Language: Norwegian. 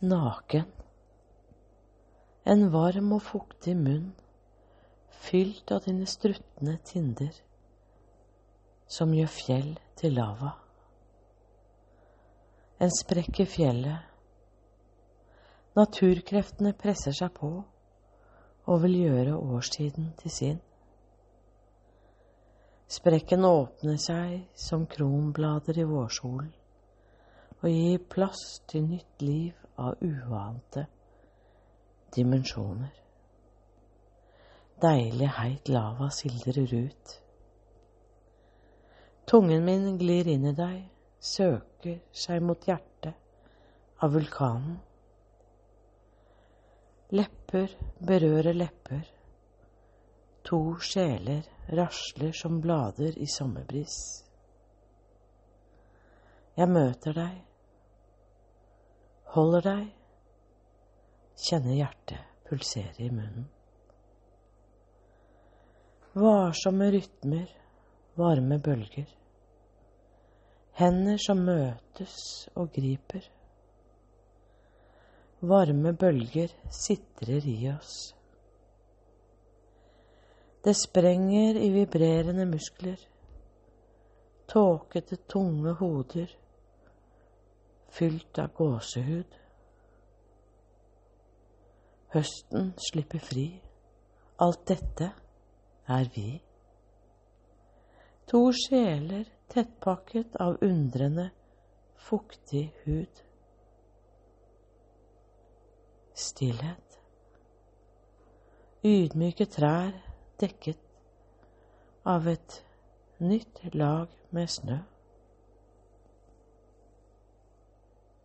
naken. En varm og fuktig munn fylt av dine struttende tinder, som gjør fjell til lava. En sprekk i fjellet. Naturkreftene presser seg på og vil gjøre årstiden til sin. Sprekken åpner seg som kronblader i vårsolen og gir plass til nytt liv av uante dimensjoner. Deilig heit lava sildrer ut. Tungen min glir inn i deg, søker seg mot hjertet av vulkanen. Lepper berører lepper. To sjeler rasler som blader i sommerbris. Jeg møter deg, holder deg, kjenner hjertet pulsere i munnen. Varsomme rytmer, varme bølger. Hender som møtes og griper. Varme bølger sitrer i oss. Det sprenger i vibrerende muskler. Tåkete, tunge hoder fylt av gåsehud. Høsten slipper fri. Alt dette er vi. To sjeler tettpakket av undrende, fuktig hud. Stillhet. Ydmyke trær dekket av et nytt lag med snø.